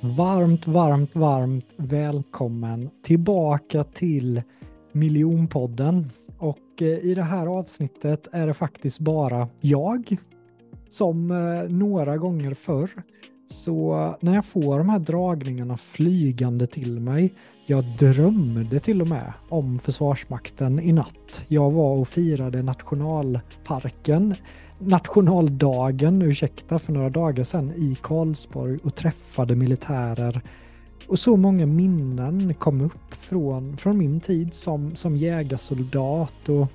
Varmt, varmt, varmt välkommen tillbaka till Miljonpodden. Och eh, i det här avsnittet är det faktiskt bara jag som eh, några gånger förr. Så när jag får de här dragningarna flygande till mig, jag drömde till och med om Försvarsmakten i natt. Jag var och firade nationalparken, nationaldagen, ursäkta, för några dagar sedan i Karlsborg och träffade militärer. Och så många minnen kom upp från, från min tid som, som jägarsoldat och,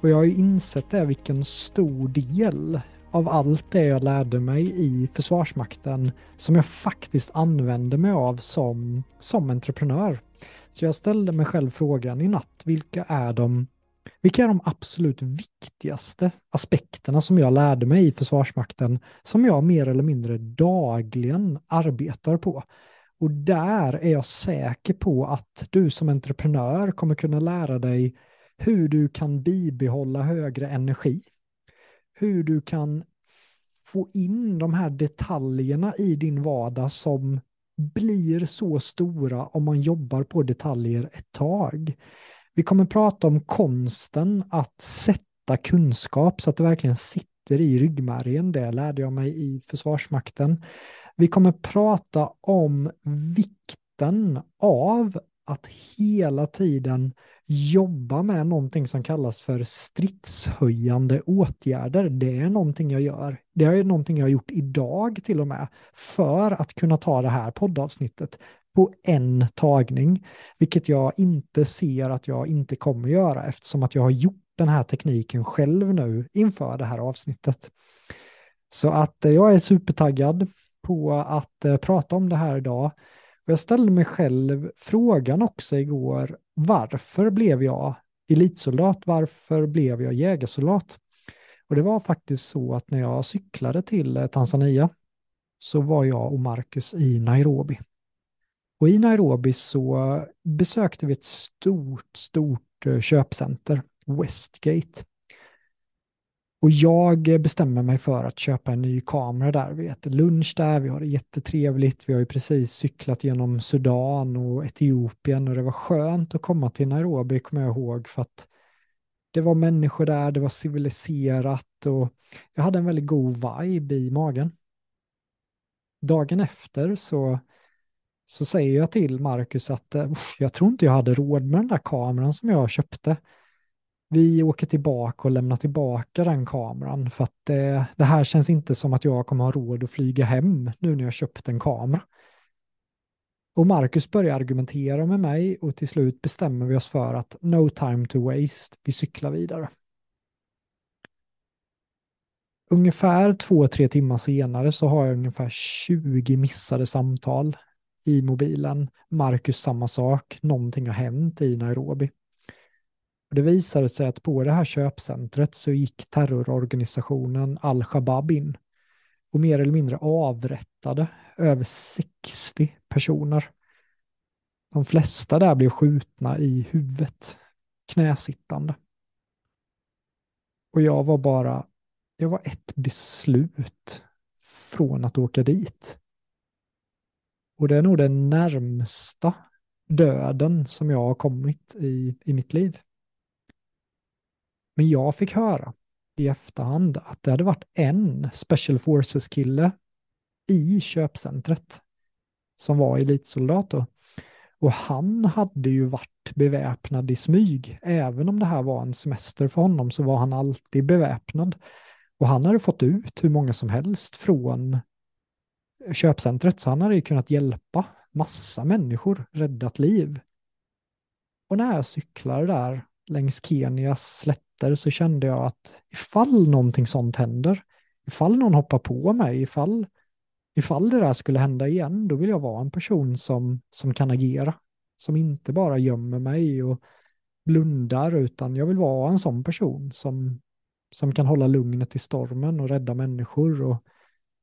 och jag har ju insett det vilken stor del av allt det jag lärde mig i Försvarsmakten som jag faktiskt använde mig av som, som entreprenör. Så jag ställde mig själv frågan i natt, vilka är de vilka är de absolut viktigaste aspekterna som jag lärde mig i Försvarsmakten som jag mer eller mindre dagligen arbetar på? Och där är jag säker på att du som entreprenör kommer kunna lära dig hur du kan bibehålla högre energi hur du kan få in de här detaljerna i din vardag som blir så stora om man jobbar på detaljer ett tag. Vi kommer prata om konsten att sätta kunskap så att det verkligen sitter i ryggmärgen. Det lärde jag mig i Försvarsmakten. Vi kommer prata om vikten av att hela tiden jobba med någonting som kallas för stridshöjande åtgärder. Det är någonting jag gör. Det är någonting jag har gjort idag till och med för att kunna ta det här poddavsnittet på en tagning, vilket jag inte ser att jag inte kommer göra eftersom att jag har gjort den här tekniken själv nu inför det här avsnittet. Så att eh, jag är supertaggad på att eh, prata om det här idag. Och jag ställde mig själv frågan också igår, varför blev jag elitsoldat? Varför blev jag jägarsoldat? Och det var faktiskt så att när jag cyklade till eh, Tanzania så var jag och Marcus i Nairobi. Och i Nairobi så besökte vi ett stort, stort eh, köpcenter, Westgate. Och jag bestämmer mig för att köpa en ny kamera där. Vi äter lunch där, vi har det jättetrevligt. Vi har ju precis cyklat genom Sudan och Etiopien och det var skönt att komma till Nairobi, kommer jag ihåg, för att det var människor där, det var civiliserat och jag hade en väldigt god vibe i magen. Dagen efter så, så säger jag till Marcus att jag tror inte jag hade råd med den där kameran som jag köpte vi åker tillbaka och lämnar tillbaka den kameran för att det, det här känns inte som att jag kommer ha råd att flyga hem nu när jag köpt en kamera. Och Marcus börjar argumentera med mig och till slut bestämmer vi oss för att no time to waste, vi cyklar vidare. Ungefär två, tre timmar senare så har jag ungefär 20 missade samtal i mobilen. Marcus samma sak, någonting har hänt i Nairobi. Och det visade sig att på det här köpcentret så gick terrororganisationen Al-Shabaab in och mer eller mindre avrättade över 60 personer. De flesta där blev skjutna i huvudet, knäsittande. Och jag var bara, jag var ett beslut från att åka dit. Och det är nog den närmsta döden som jag har kommit i, i mitt liv. Men jag fick höra i efterhand att det hade varit en Special Forces-kille i köpcentret som var elitsoldat då. Och han hade ju varit beväpnad i smyg. Även om det här var en semester för honom så var han alltid beväpnad. Och han hade fått ut hur många som helst från köpcentret, så han hade ju kunnat hjälpa massa människor, räddat liv. Och när jag cyklade där längs Kenias slätter så kände jag att ifall någonting sånt händer, ifall någon hoppar på mig, ifall, ifall det där skulle hända igen, då vill jag vara en person som, som kan agera. Som inte bara gömmer mig och blundar, utan jag vill vara en sån person som, som kan hålla lugnet i stormen och rädda människor. Och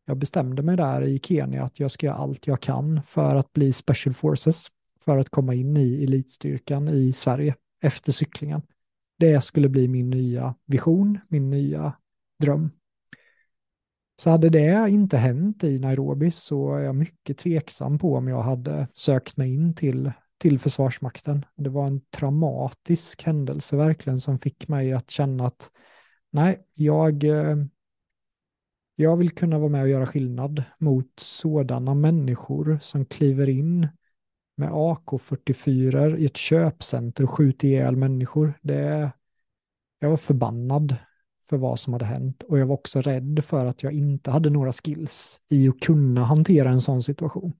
jag bestämde mig där i Kenya att jag ska göra allt jag kan för att bli Special Forces, för att komma in i elitstyrkan i Sverige efter cyklingen. Det skulle bli min nya vision, min nya dröm. Så hade det inte hänt i Nairobi så är jag mycket tveksam på om jag hade sökt mig in till, till Försvarsmakten. Det var en traumatisk händelse verkligen som fick mig att känna att nej, jag, eh, jag vill kunna vara med och göra skillnad mot sådana människor som kliver in med AK44 i ett köpcenter och skjuter ihjäl människor. Det, jag var förbannad för vad som hade hänt och jag var också rädd för att jag inte hade några skills i att kunna hantera en sån situation.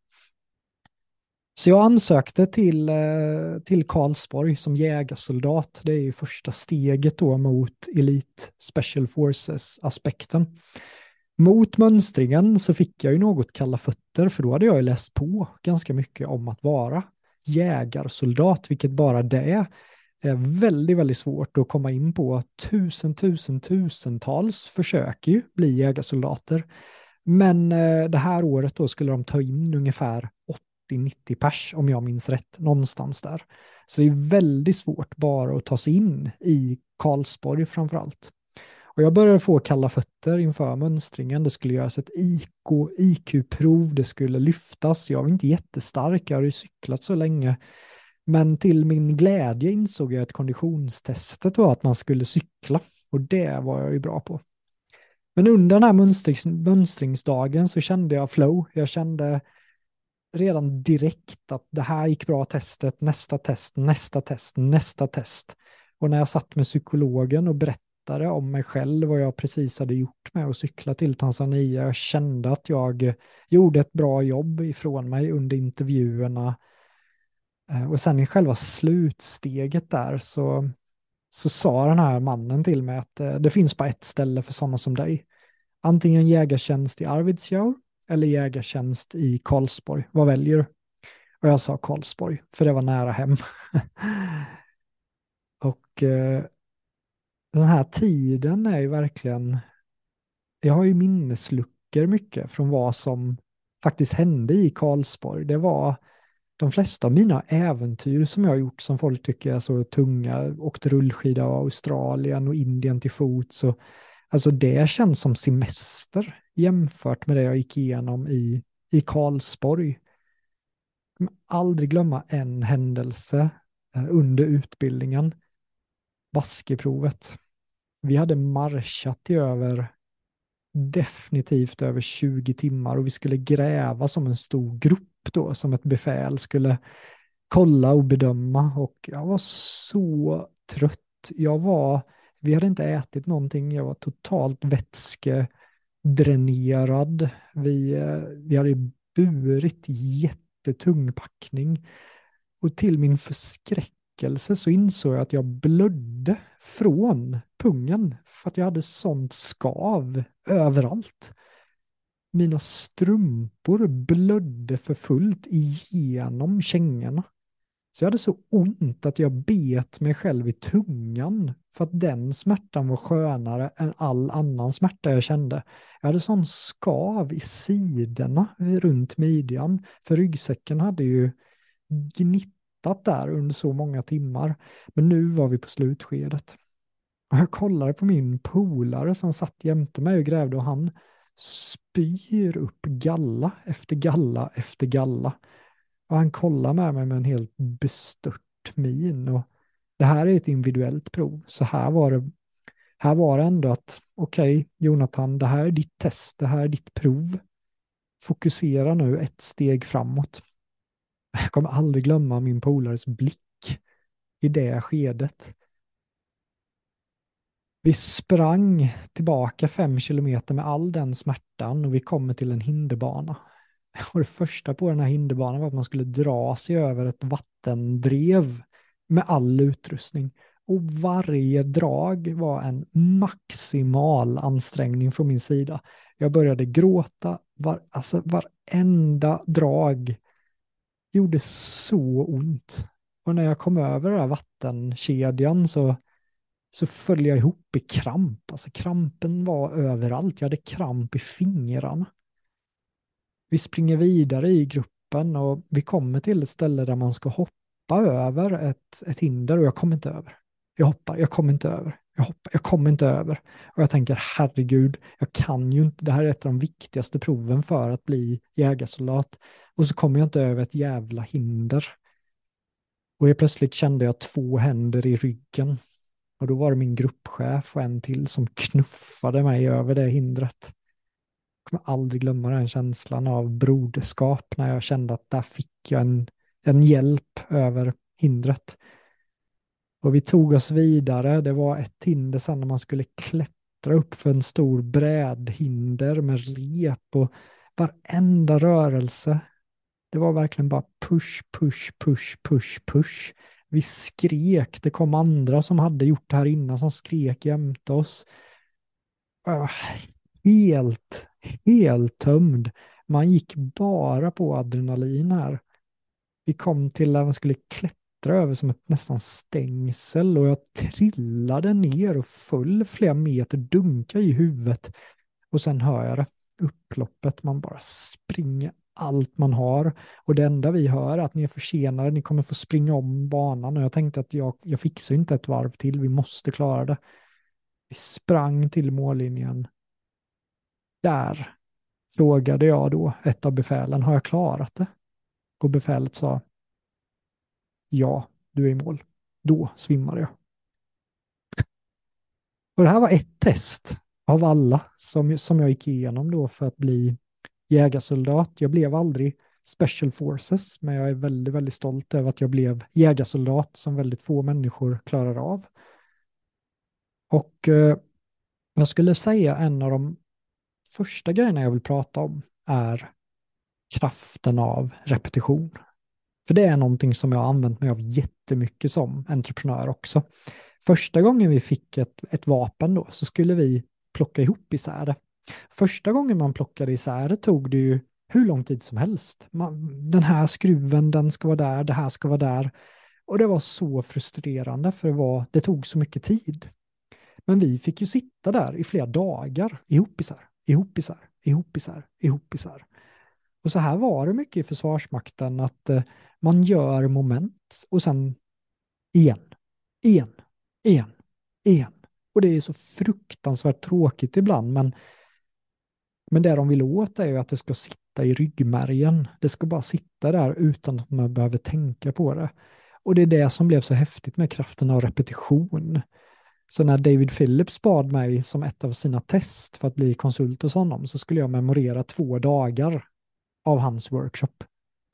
Så jag ansökte till, eh, till Karlsborg som jägarsoldat. Det är ju första steget då mot Elite Special Forces-aspekten. Mot mönstringen så fick jag ju något kalla fötter för då hade jag ju läst på ganska mycket om att vara jägarsoldat, vilket bara det är väldigt, väldigt svårt att komma in på. Tusen, tusen, tusentals försöker ju bli jägarsoldater. Men eh, det här året då skulle de ta in ungefär 80-90 pers om jag minns rätt, någonstans där. Så det är väldigt svårt bara att ta sig in i Karlsborg framför allt. Och jag började få kalla fötter inför mönstringen. Det skulle göras ett IQ-prov, det skulle lyftas. Jag var inte jättestark, jag hade ju cyklat så länge. Men till min glädje insåg jag att konditionstestet var att man skulle cykla och det var jag ju bra på. Men under den här mönstrings, mönstringsdagen så kände jag flow. Jag kände redan direkt att det här gick bra testet, nästa test, nästa test, nästa test. Och när jag satt med psykologen och berättade om mig själv vad jag precis hade gjort med att cykla till Tanzania, jag kände att jag gjorde ett bra jobb ifrån mig under intervjuerna eh, och sen i själva slutsteget där så, så sa den här mannen till mig att eh, det finns bara ett ställe för sådana som dig. Antingen jägartjänst i Arvidsjaur eller jägartjänst i Karlsborg. Vad väljer du? Och jag sa Karlsborg, för det var nära hem. och eh, den här tiden är ju verkligen, jag har ju minnesluckor mycket från vad som faktiskt hände i Karlsborg. Det var de flesta av mina äventyr som jag har gjort som folk tycker är så tunga, åkt rullskida av Australien och Indien till fots. Så, alltså det känns som semester jämfört med det jag gick igenom i, i Karlsborg. Jag aldrig glömma en händelse eh, under utbildningen, baskeprovet. Vi hade marschat i över definitivt över 20 timmar och vi skulle gräva som en stor grupp då som ett befäl skulle kolla och bedöma och jag var så trött. Jag var, vi hade inte ätit någonting, jag var totalt vätskedränerad. Vi, eh, vi hade burit jättetung packning och till min förskräck väckelse så insåg jag att jag blödde från pungen för att jag hade sånt skav överallt. Mina strumpor blödde för fullt igenom kängorna. Så jag hade så ont att jag bet mig själv i tungan för att den smärtan var skönare än all annan smärta jag kände. Jag hade sån skav i sidorna runt midjan, för ryggsäcken hade ju gnitt gnittat där under så många timmar. Men nu var vi på slutskedet. Och jag kollade på min polare som satt jämte mig och grävde och han spyr upp galla efter galla efter galla. Och han kollar med mig med en helt bestört min. Och det här är ett individuellt prov, så här var det, här var det ändå att okej, okay, Jonathan, det här är ditt test, det här är ditt prov. Fokusera nu ett steg framåt. Jag kommer aldrig glömma min polares blick i det skedet. Vi sprang tillbaka fem kilometer med all den smärtan och vi kommer till en hinderbana. Och det första på den här hinderbanan var att man skulle dra sig över ett vattendrev med all utrustning. Och varje drag var en maximal ansträngning från min sida. Jag började gråta, var, alltså varenda drag gjorde så ont. Och när jag kom över den här vattenkedjan så så föll jag ihop i kramp. Alltså krampen var överallt. Jag hade kramp i fingrarna. Vi springer vidare i gruppen och vi kommer till ett ställe där man ska hoppa över ett, ett hinder och jag kommer inte över. Jag hoppar, jag kommer inte över. Jag, hoppar, jag kommer inte över. Och jag tänker, herregud, jag kan ju inte, det här är ett av de viktigaste proven för att bli jägarsoldat. Och så kommer jag inte över ett jävla hinder. Och jag plötsligt kände jag två händer i ryggen. Och då var det min gruppchef och en till som knuffade mig över det hindret. Jag kommer aldrig glömma den känslan av broderskap när jag kände att där fick jag en, en hjälp över hindret. Och vi tog oss vidare. Det var ett hinder sen när man skulle klättra upp för en stor brädhinder med rep och varenda rörelse. Det var verkligen bara push, push, push, push, push. Vi skrek. Det kom andra som hade gjort det här innan som skrek jämte oss. Ah, helt, helt tömd. Man gick bara på adrenalin här. Vi kom till där man skulle klättra över som ett nästan stängsel och jag trillade ner och föll flera meter, dunka i huvudet. Och sen hör jag det, upploppet, man bara springer allt man har. Och det enda vi hör är att ni är försenade, ni kommer få springa om banan. Och jag tänkte att jag, jag fixar inte ett varv till, vi måste klara det. Vi sprang till mållinjen. Där frågade jag då ett av befälen, har jag klarat det? Och befälet sa, ja, du är i mål. Då svimmade jag. Och det här var ett test av alla som, som jag gick igenom då för att bli jägarsoldat. Jag blev aldrig Special Forces, men jag är väldigt, väldigt stolt över att jag blev jägarsoldat som väldigt få människor klarar av. Och eh, jag skulle säga en av de första grejerna jag vill prata om är kraften av repetition. För det är någonting som jag har använt mig av jättemycket som entreprenör också. Första gången vi fick ett, ett vapen då så skulle vi plocka ihop isär det. Första gången man plockade isär det tog det ju hur lång tid som helst. Man, den här skruven, den ska vara där, det här ska vara där. Och det var så frustrerande för det, var, det tog så mycket tid. Men vi fick ju sitta där i flera dagar ihop isär, ihop isär, ihop isär, ihop isär. Och så här var det mycket i Försvarsmakten att eh, man gör moment och sen igen, igen, igen, igen. Och det är så fruktansvärt tråkigt ibland, men, men det de vill åt är ju att det ska sitta i ryggmärgen. Det ska bara sitta där utan att man behöver tänka på det. Och det är det som blev så häftigt med kraften av repetition. Så när David Phillips bad mig som ett av sina test för att bli konsult hos honom så skulle jag memorera två dagar av hans workshop.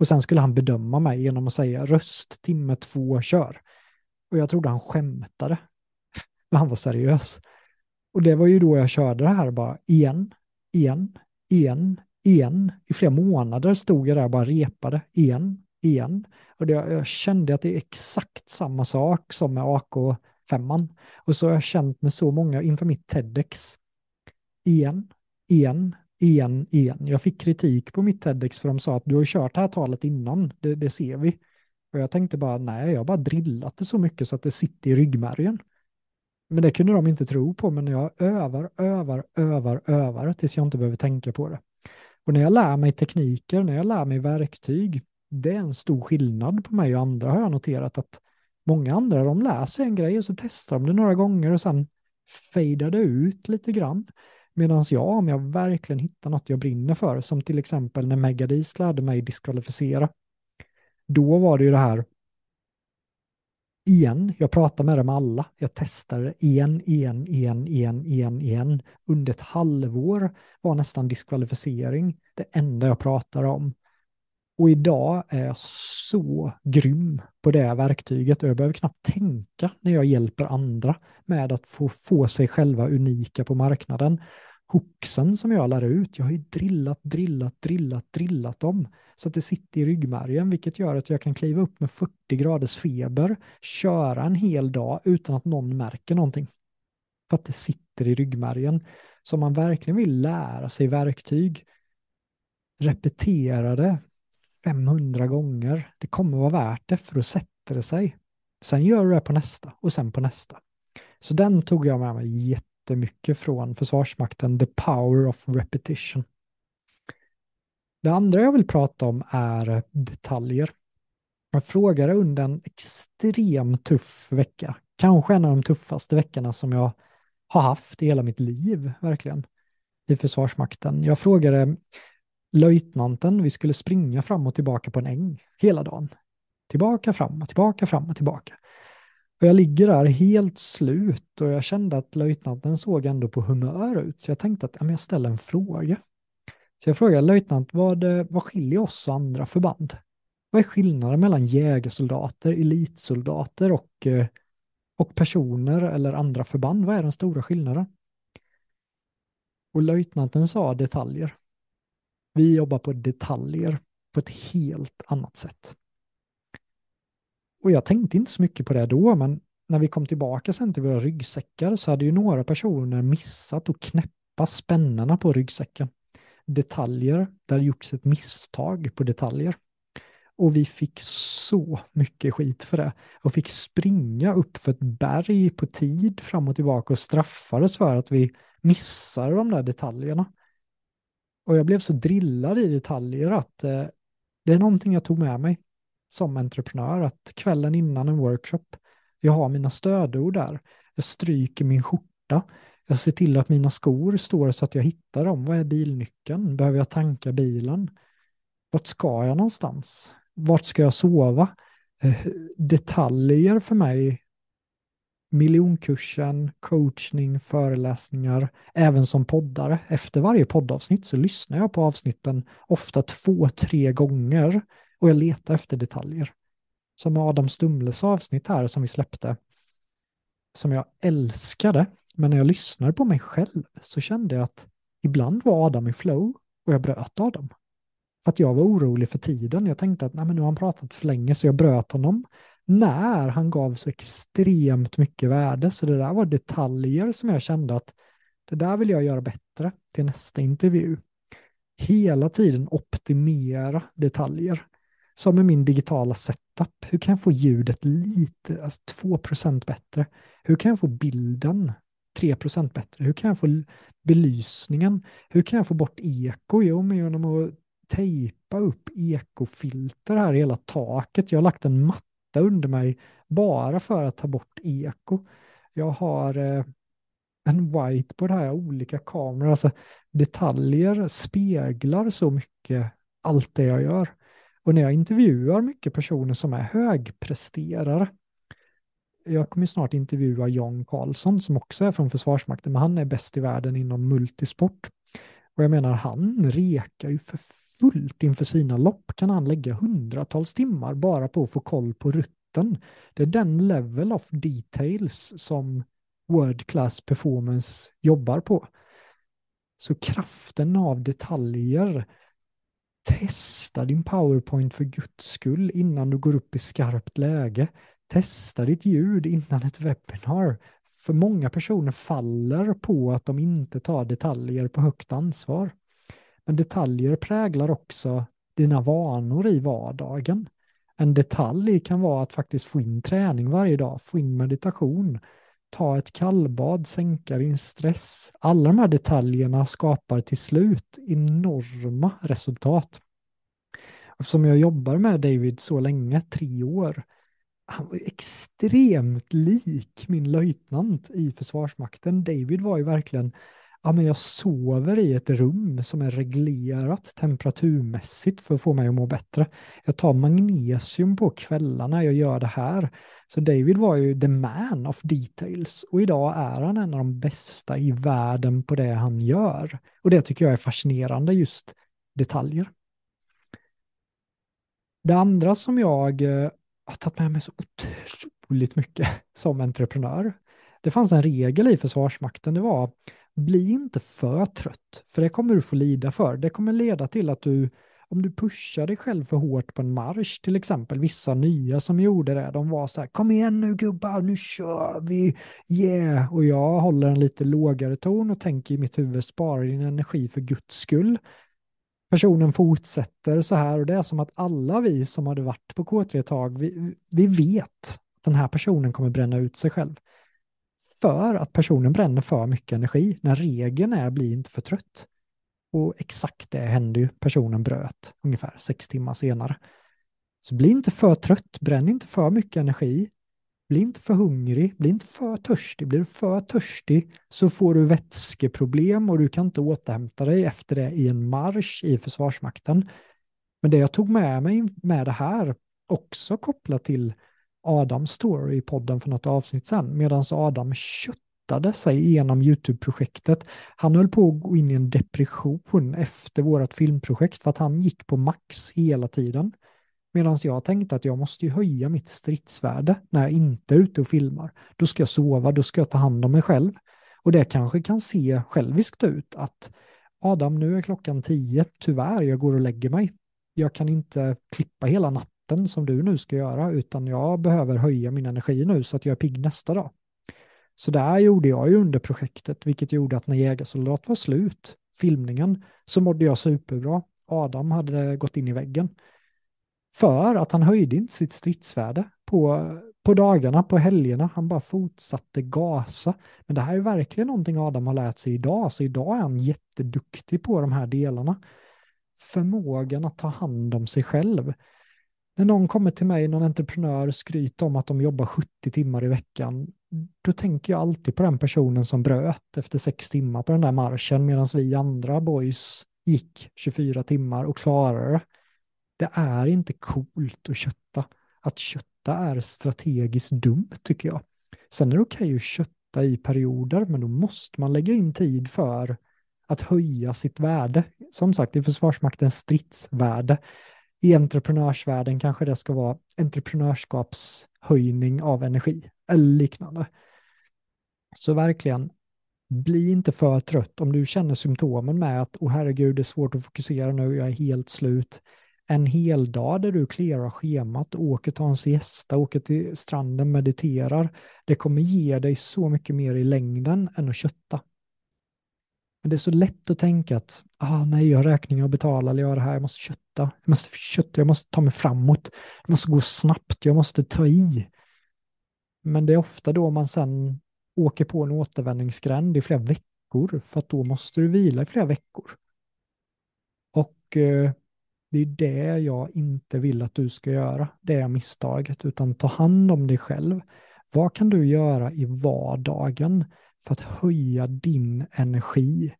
Och sen skulle han bedöma mig genom att säga röst, timme två, kör. Och jag trodde han skämtade. Men han var seriös. Och det var ju då jag körde det här bara igen, igen, igen, igen. I flera månader stod jag där och bara repade igen, igen. Och det, jag kände att det är exakt samma sak som med AK5. Och så har jag känt med så många inför mitt TEDx. Igen, igen, igen, igen. Jag fick kritik på mitt TEDx för de sa att du har kört det här talet innan, det, det ser vi. Och jag tänkte bara, nej, jag har bara drillat det så mycket så att det sitter i ryggmärgen. Men det kunde de inte tro på, men jag övar, övar, övar, övar tills jag inte behöver tänka på det. Och när jag lär mig tekniker, när jag lär mig verktyg, det är en stor skillnad på mig och andra har jag noterat att många andra, de lär sig en grej och så testar de det några gånger och sen fejdar det ut lite grann. Medan jag, om jag verkligen hittar något jag brinner för, som till exempel när Megadis lärde mig diskvalificera, då var det ju det här, igen, jag pratar med dem alla, jag testade igen, igen, igen, igen, igen, igen. Under ett halvår var nästan diskvalificering det enda jag pratade om. Och idag är jag så grym på det verktyget och jag behöver knappt tänka när jag hjälper andra med att få, få sig själva unika på marknaden. Hooksen som jag lär ut, jag har ju drillat, drillat, drillat, drillat dem så att det sitter i ryggmärgen, vilket gör att jag kan kliva upp med 40 graders feber, köra en hel dag utan att någon märker någonting. För att det sitter i ryggmärgen. Så om man verkligen vill lära sig verktyg, repetera det, 500 gånger. Det kommer vara värt det för att sätta det sig. Sen gör du det på nästa och sen på nästa. Så den tog jag med mig jättemycket från Försvarsmakten, the power of repetition. Det andra jag vill prata om är detaljer. Jag frågade under en extremt tuff vecka, kanske en av de tuffaste veckorna som jag har haft i hela mitt liv, verkligen, i Försvarsmakten. Jag frågade löjtnanten, vi skulle springa fram och tillbaka på en äng hela dagen. Tillbaka, fram och tillbaka, fram och tillbaka. Och jag ligger där helt slut och jag kände att löjtnanten såg ändå på humör ut, så jag tänkte att ja, jag ställer en fråga. Så jag frågade löjtnant, vad, vad skiljer oss och andra förband? Vad är skillnaden mellan jägarsoldater, elitsoldater och, eh, och personer eller andra förband? Vad är den stora skillnaden? Och löjtnanten sa detaljer. Vi jobbar på detaljer på ett helt annat sätt. Och jag tänkte inte så mycket på det då, men när vi kom tillbaka sen till våra ryggsäckar så hade ju några personer missat att knäppa spännena på ryggsäcken. Detaljer, där det gjorts ett misstag på detaljer. Och vi fick så mycket skit för det. Och fick springa upp för ett berg på tid fram och tillbaka och straffades för att vi missade de där detaljerna. Och jag blev så drillad i detaljer att eh, det är någonting jag tog med mig som entreprenör. Att kvällen innan en workshop, jag har mina stödord där. Jag stryker min skjorta. Jag ser till att mina skor står så att jag hittar dem. Vad är bilnyckeln? Behöver jag tanka bilen? Vart ska jag någonstans? Vart ska jag sova? Eh, detaljer för mig. Miljonkursen, coachning, föreläsningar, även som poddare. Efter varje poddavsnitt så lyssnar jag på avsnitten ofta två, tre gånger och jag letar efter detaljer. Som Adam Stumles avsnitt här som vi släppte, som jag älskade, men när jag lyssnade på mig själv så kände jag att ibland var Adam i flow och jag bröt Adam. För att jag var orolig för tiden. Jag tänkte att Nej, men nu har han pratat för länge så jag bröt honom när han gav så extremt mycket värde. Så det där var detaljer som jag kände att det där vill jag göra bättre till nästa intervju. Hela tiden optimera detaljer. Som med min digitala setup. Hur kan jag få ljudet lite, alltså 2% bättre? Hur kan jag få bilden 3% bättre? Hur kan jag få belysningen? Hur kan jag få bort eko? Jo, men genom att tejpa upp ekofilter här i hela taket. Jag har lagt en matta under mig bara för att ta bort eko. Jag har eh, en whiteboard här, olika kameror, alltså detaljer speglar så mycket allt det jag gör. Och när jag intervjuar mycket personer som är högpresterare, jag kommer snart intervjua John Karlsson som också är från Försvarsmakten, men han är bäst i världen inom multisport. Och jag menar, han rekar ju för fullt inför sina lopp. Kan han lägga hundratals timmar bara på att få koll på rutten? Det är den level of details som World Class Performance jobbar på. Så kraften av detaljer Testa din PowerPoint för guds skull innan du går upp i skarpt läge. Testa ditt ljud innan ett webbinar. För många personer faller på att de inte tar detaljer på högt ansvar. Men detaljer präglar också dina vanor i vardagen. En detalj kan vara att faktiskt få in träning varje dag, få in meditation, ta ett kallbad, sänka din stress. Alla de här detaljerna skapar till slut enorma resultat. Eftersom jag jobbar med David så länge, tre år, han var extremt lik min löjtnant i Försvarsmakten. David var ju verkligen ja, men jag sover i ett rum som är reglerat temperaturmässigt för att få mig att må bättre. Jag tar magnesium på kvällarna, jag gör det här. Så David var ju the man of details och idag är han en av de bästa i världen på det han gör. Och det tycker jag är fascinerande, just detaljer. Det andra som jag eh, har tagit med mig så otroligt mycket som entreprenör, det fanns en regel i Försvarsmakten, det var bli inte för trött, för det kommer du få lida för. Det kommer leda till att du, om du pushar dig själv för hårt på en marsch, till exempel vissa nya som gjorde det, de var så här, kom igen nu gubbar, nu kör vi, yeah, och jag håller en lite lågare ton och tänker i mitt huvud, spara din energi för guds skull. Personen fortsätter så här och det är som att alla vi som hade varit på K3 ett tag, vi, vi vet att den här personen kommer bränna ut sig själv för att personen bränner för mycket energi. När regeln är bli inte för trött. Och exakt det hände ju. Personen bröt ungefär sex timmar senare. Så bli inte för trött, bränn inte för mycket energi. Bli inte för hungrig, bli inte för törstig. Blir du för törstig så får du vätskeproblem och du kan inte återhämta dig efter det i en marsch i Försvarsmakten. Men det jag tog med mig med det här, också kopplat till Adams story i podden för något avsnitt sedan, medan Adam köttade sig igenom YouTube-projektet. Han höll på att gå in i en depression efter vårt filmprojekt för att han gick på max hela tiden. Medan jag tänkte att jag måste ju höja mitt stridsvärde när jag inte är ute och filmar. Då ska jag sova, då ska jag ta hand om mig själv. Och det kanske kan se själviskt ut att Adam, nu är klockan tio, tyvärr, jag går och lägger mig. Jag kan inte klippa hela natten som du nu ska göra, utan jag behöver höja min energi nu så att jag är pigg nästa dag. Så där gjorde jag ju under projektet, vilket gjorde att när Jägarsoldat var slut, filmningen, så mådde jag superbra. Adam hade gått in i väggen. För att han höjde inte sitt stridsvärde på, på dagarna, på helgerna. Han bara fortsatte gasa. Men det här är verkligen någonting Adam har lärt sig idag. Så idag är han jätteduktig på de här delarna. Förmågan att ta hand om sig själv. När någon kommer till mig, någon entreprenör, skryter om att de jobbar 70 timmar i veckan, då tänker jag alltid på den personen som bröt efter sex timmar på den där marschen, medan vi andra boys gick 24 timmar och klarade det. Det är inte coolt att kötta. Att kötta är strategiskt dumt tycker jag. Sen är det okej okay att kötta i perioder, men då måste man lägga in tid för att höja sitt värde. Som sagt, i Försvarsmaktens stridsvärde. I entreprenörsvärlden kanske det ska vara entreprenörskapshöjning av energi eller liknande. Så verkligen, bli inte för trött om du känner symptomen med att, åh oh, herregud, det är svårt att fokusera nu, jag är helt slut en hel dag där du clearar schemat, åker, tar en siesta, åker till stranden, mediterar. Det kommer ge dig så mycket mer i längden än att kötta. Men det är så lätt att tänka att ah, nej, jag har räkningar att betala, eller jag har det här, jag måste kötta, jag måste kötta, jag måste ta mig framåt, jag måste gå snabbt, jag måste ta i. Men det är ofta då man sen åker på en återvändningsgränd i flera veckor, för att då måste du vila i flera veckor. Och eh, det är det jag inte vill att du ska göra, det är misstaget, utan ta hand om dig själv. Vad kan du göra i vardagen för att höja din energi?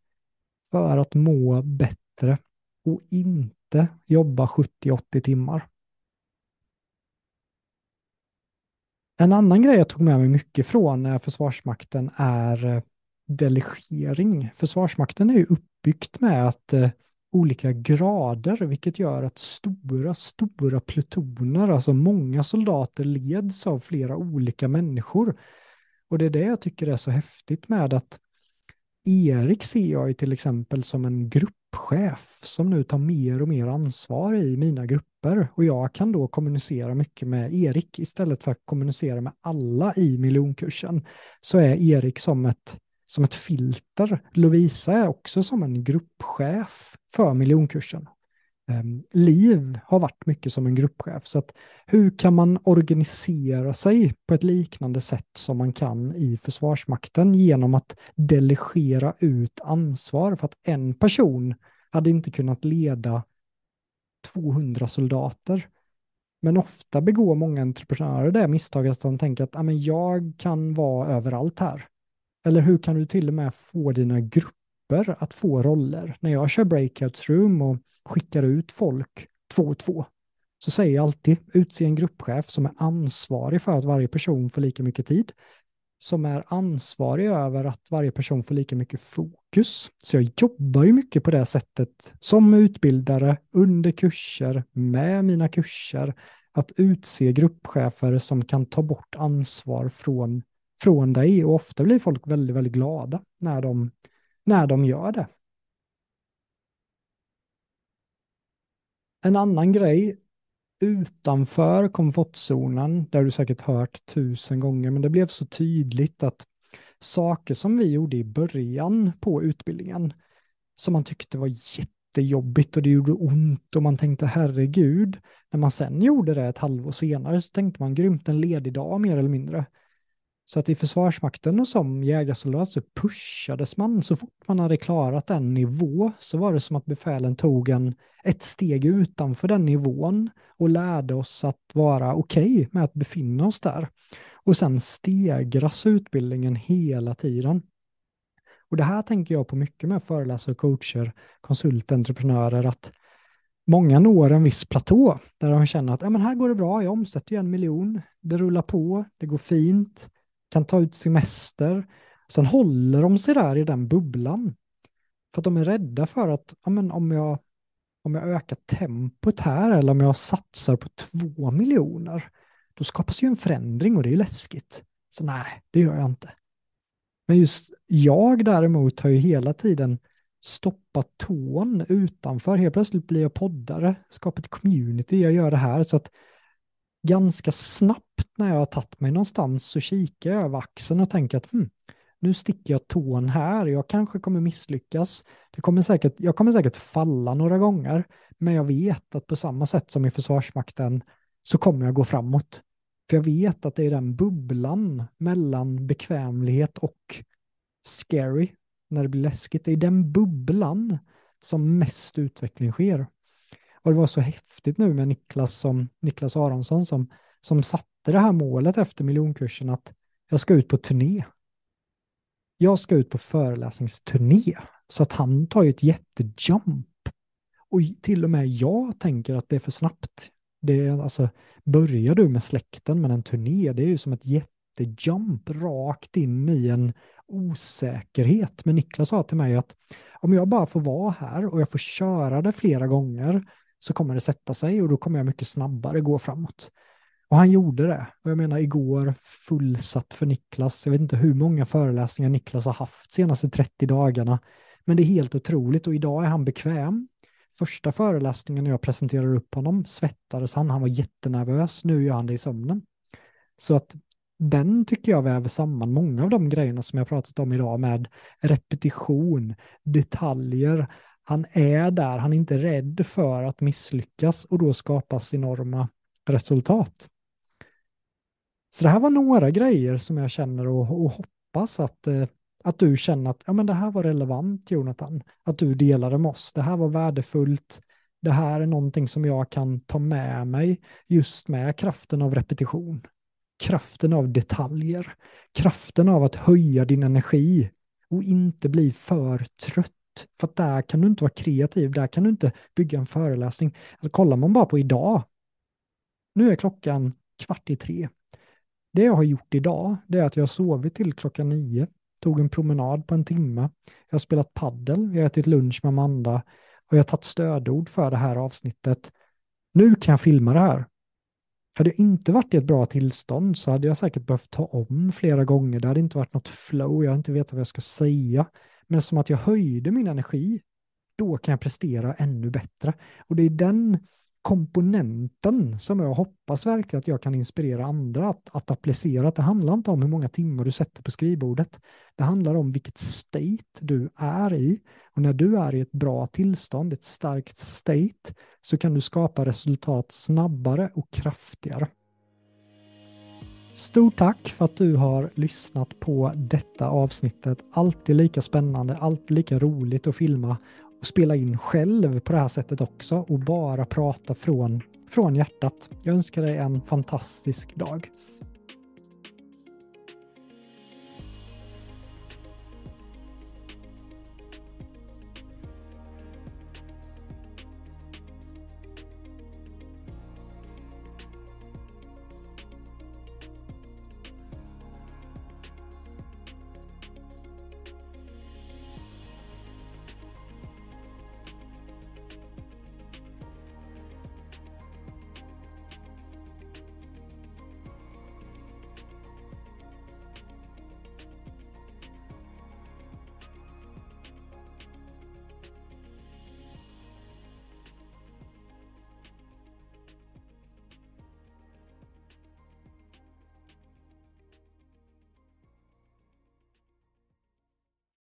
För att må bättre och inte jobba 70-80 timmar. En annan grej jag tog med mig mycket från eh, Försvarsmakten är eh, delegering. Försvarsmakten är ju uppbyggt med att eh, olika grader, vilket gör att stora, stora plutoner, alltså många soldater leds av flera olika människor. Och det är det jag tycker är så häftigt med att Erik ser jag ju till exempel som en gruppchef som nu tar mer och mer ansvar i mina grupper. Och jag kan då kommunicera mycket med Erik istället för att kommunicera med alla i miljonkursen. Så är Erik som ett som ett filter. Lovisa är också som en gruppchef för miljonkursen. Ehm, Liv har varit mycket som en gruppchef. Så att hur kan man organisera sig på ett liknande sätt som man kan i Försvarsmakten genom att delegera ut ansvar för att en person hade inte kunnat leda 200 soldater. Men ofta begår många entreprenörer det misstaget att de tänker att jag kan vara överallt här. Eller hur kan du till och med få dina grupper att få roller? När jag kör breakout room och skickar ut folk två och två så säger jag alltid utse en gruppchef som är ansvarig för att varje person får lika mycket tid, som är ansvarig över att varje person får lika mycket fokus. Så jag jobbar ju mycket på det sättet som utbildare, under kurser, med mina kurser, att utse gruppchefer som kan ta bort ansvar från från dig och ofta blir folk väldigt, väldigt glada när de, när de gör det. En annan grej utanför komfortzonen, där du säkert hört tusen gånger, men det blev så tydligt att saker som vi gjorde i början på utbildningen, som man tyckte var jättejobbigt och det gjorde ont och man tänkte herregud, när man sen gjorde det ett halvår senare så tänkte man grymt en ledig dag mer eller mindre. Så att i Försvarsmakten och som jägarsoldat så pushades man så fort man hade klarat en nivå så var det som att befälen tog en, ett steg utanför den nivån och lärde oss att vara okej okay med att befinna oss där. Och sen stegras utbildningen hela tiden. Och det här tänker jag på mycket med föreläsare, coacher, konsulter, entreprenörer, att många når en viss platå där de känner att ja, men här går det bra, jag omsätter ju en miljon, det rullar på, det går fint, kan ta ut semester. Sen håller de sig där i den bubblan. För att de är rädda för att ja, men om, jag, om jag ökar tempot här eller om jag satsar på två miljoner, då skapas ju en förändring och det är ju läskigt. Så nej, det gör jag inte. Men just jag däremot har ju hela tiden stoppat tån utanför. Helt plötsligt blir jag poddare, skapar ett community, jag gör det här. Så att ganska snabbt när jag har tagit mig någonstans så kikar jag över axeln och tänker att hmm, nu sticker jag tån här, jag kanske kommer misslyckas. Det kommer säkert, jag kommer säkert falla några gånger, men jag vet att på samma sätt som i Försvarsmakten så kommer jag gå framåt. För jag vet att det är den bubblan mellan bekvämlighet och scary, när det blir läskigt, det är den bubblan som mest utveckling sker. Och det var så häftigt nu med Niklas, som, Niklas Aronsson som, som satte det här målet efter miljonkursen att jag ska ut på turné. Jag ska ut på föreläsningsturné. Så att han tar ju ett jättejump. Och till och med jag tänker att det är för snabbt. Det är alltså, börjar du med släkten med en turné, det är ju som ett jättejump rakt in i en osäkerhet. Men Niklas sa till mig att om jag bara får vara här och jag får köra det flera gånger så kommer det sätta sig och då kommer jag mycket snabbare gå framåt. Och han gjorde det. Och jag menar igår fullsatt för Niklas. Jag vet inte hur många föreläsningar Niklas har haft senaste 30 dagarna. Men det är helt otroligt och idag är han bekväm. Första föreläsningen när jag presenterar upp honom svettades han, han var jättenervös, nu gör han det i sömnen. Så att den tycker jag väver samman många av de grejerna som jag pratat om idag med repetition, detaljer, han är där, han är inte rädd för att misslyckas och då skapas enorma resultat. Så det här var några grejer som jag känner och, och hoppas att, eh, att du känner att ja, men det här var relevant Jonathan, att du delade med oss. Det här var värdefullt. Det här är någonting som jag kan ta med mig just med kraften av repetition, kraften av detaljer, kraften av att höja din energi och inte bli för trött för att där kan du inte vara kreativ, där kan du inte bygga en föreläsning. Alltså, kollar man bara på idag, nu är klockan kvart i tre. Det jag har gjort idag, det är att jag har sovit till klockan nio, tog en promenad på en timme, jag har spelat paddel, jag har ätit lunch med Amanda och jag har tagit stödord för det här avsnittet. Nu kan jag filma det här. Hade jag inte varit i ett bra tillstånd så hade jag säkert behövt ta om flera gånger. Det hade inte varit något flow, jag hade inte vetat vad jag ska säga. Men som att jag höjde min energi, då kan jag prestera ännu bättre. Och det är den komponenten som jag hoppas verkligen att jag kan inspirera andra att, att applicera. Att det handlar inte om hur många timmar du sätter på skrivbordet. Det handlar om vilket state du är i. Och när du är i ett bra tillstånd, ett starkt state, så kan du skapa resultat snabbare och kraftigare. Stort tack för att du har lyssnat på detta avsnittet. Alltid lika spännande, alltid lika roligt att filma och spela in själv på det här sättet också och bara prata från, från hjärtat. Jag önskar dig en fantastisk dag.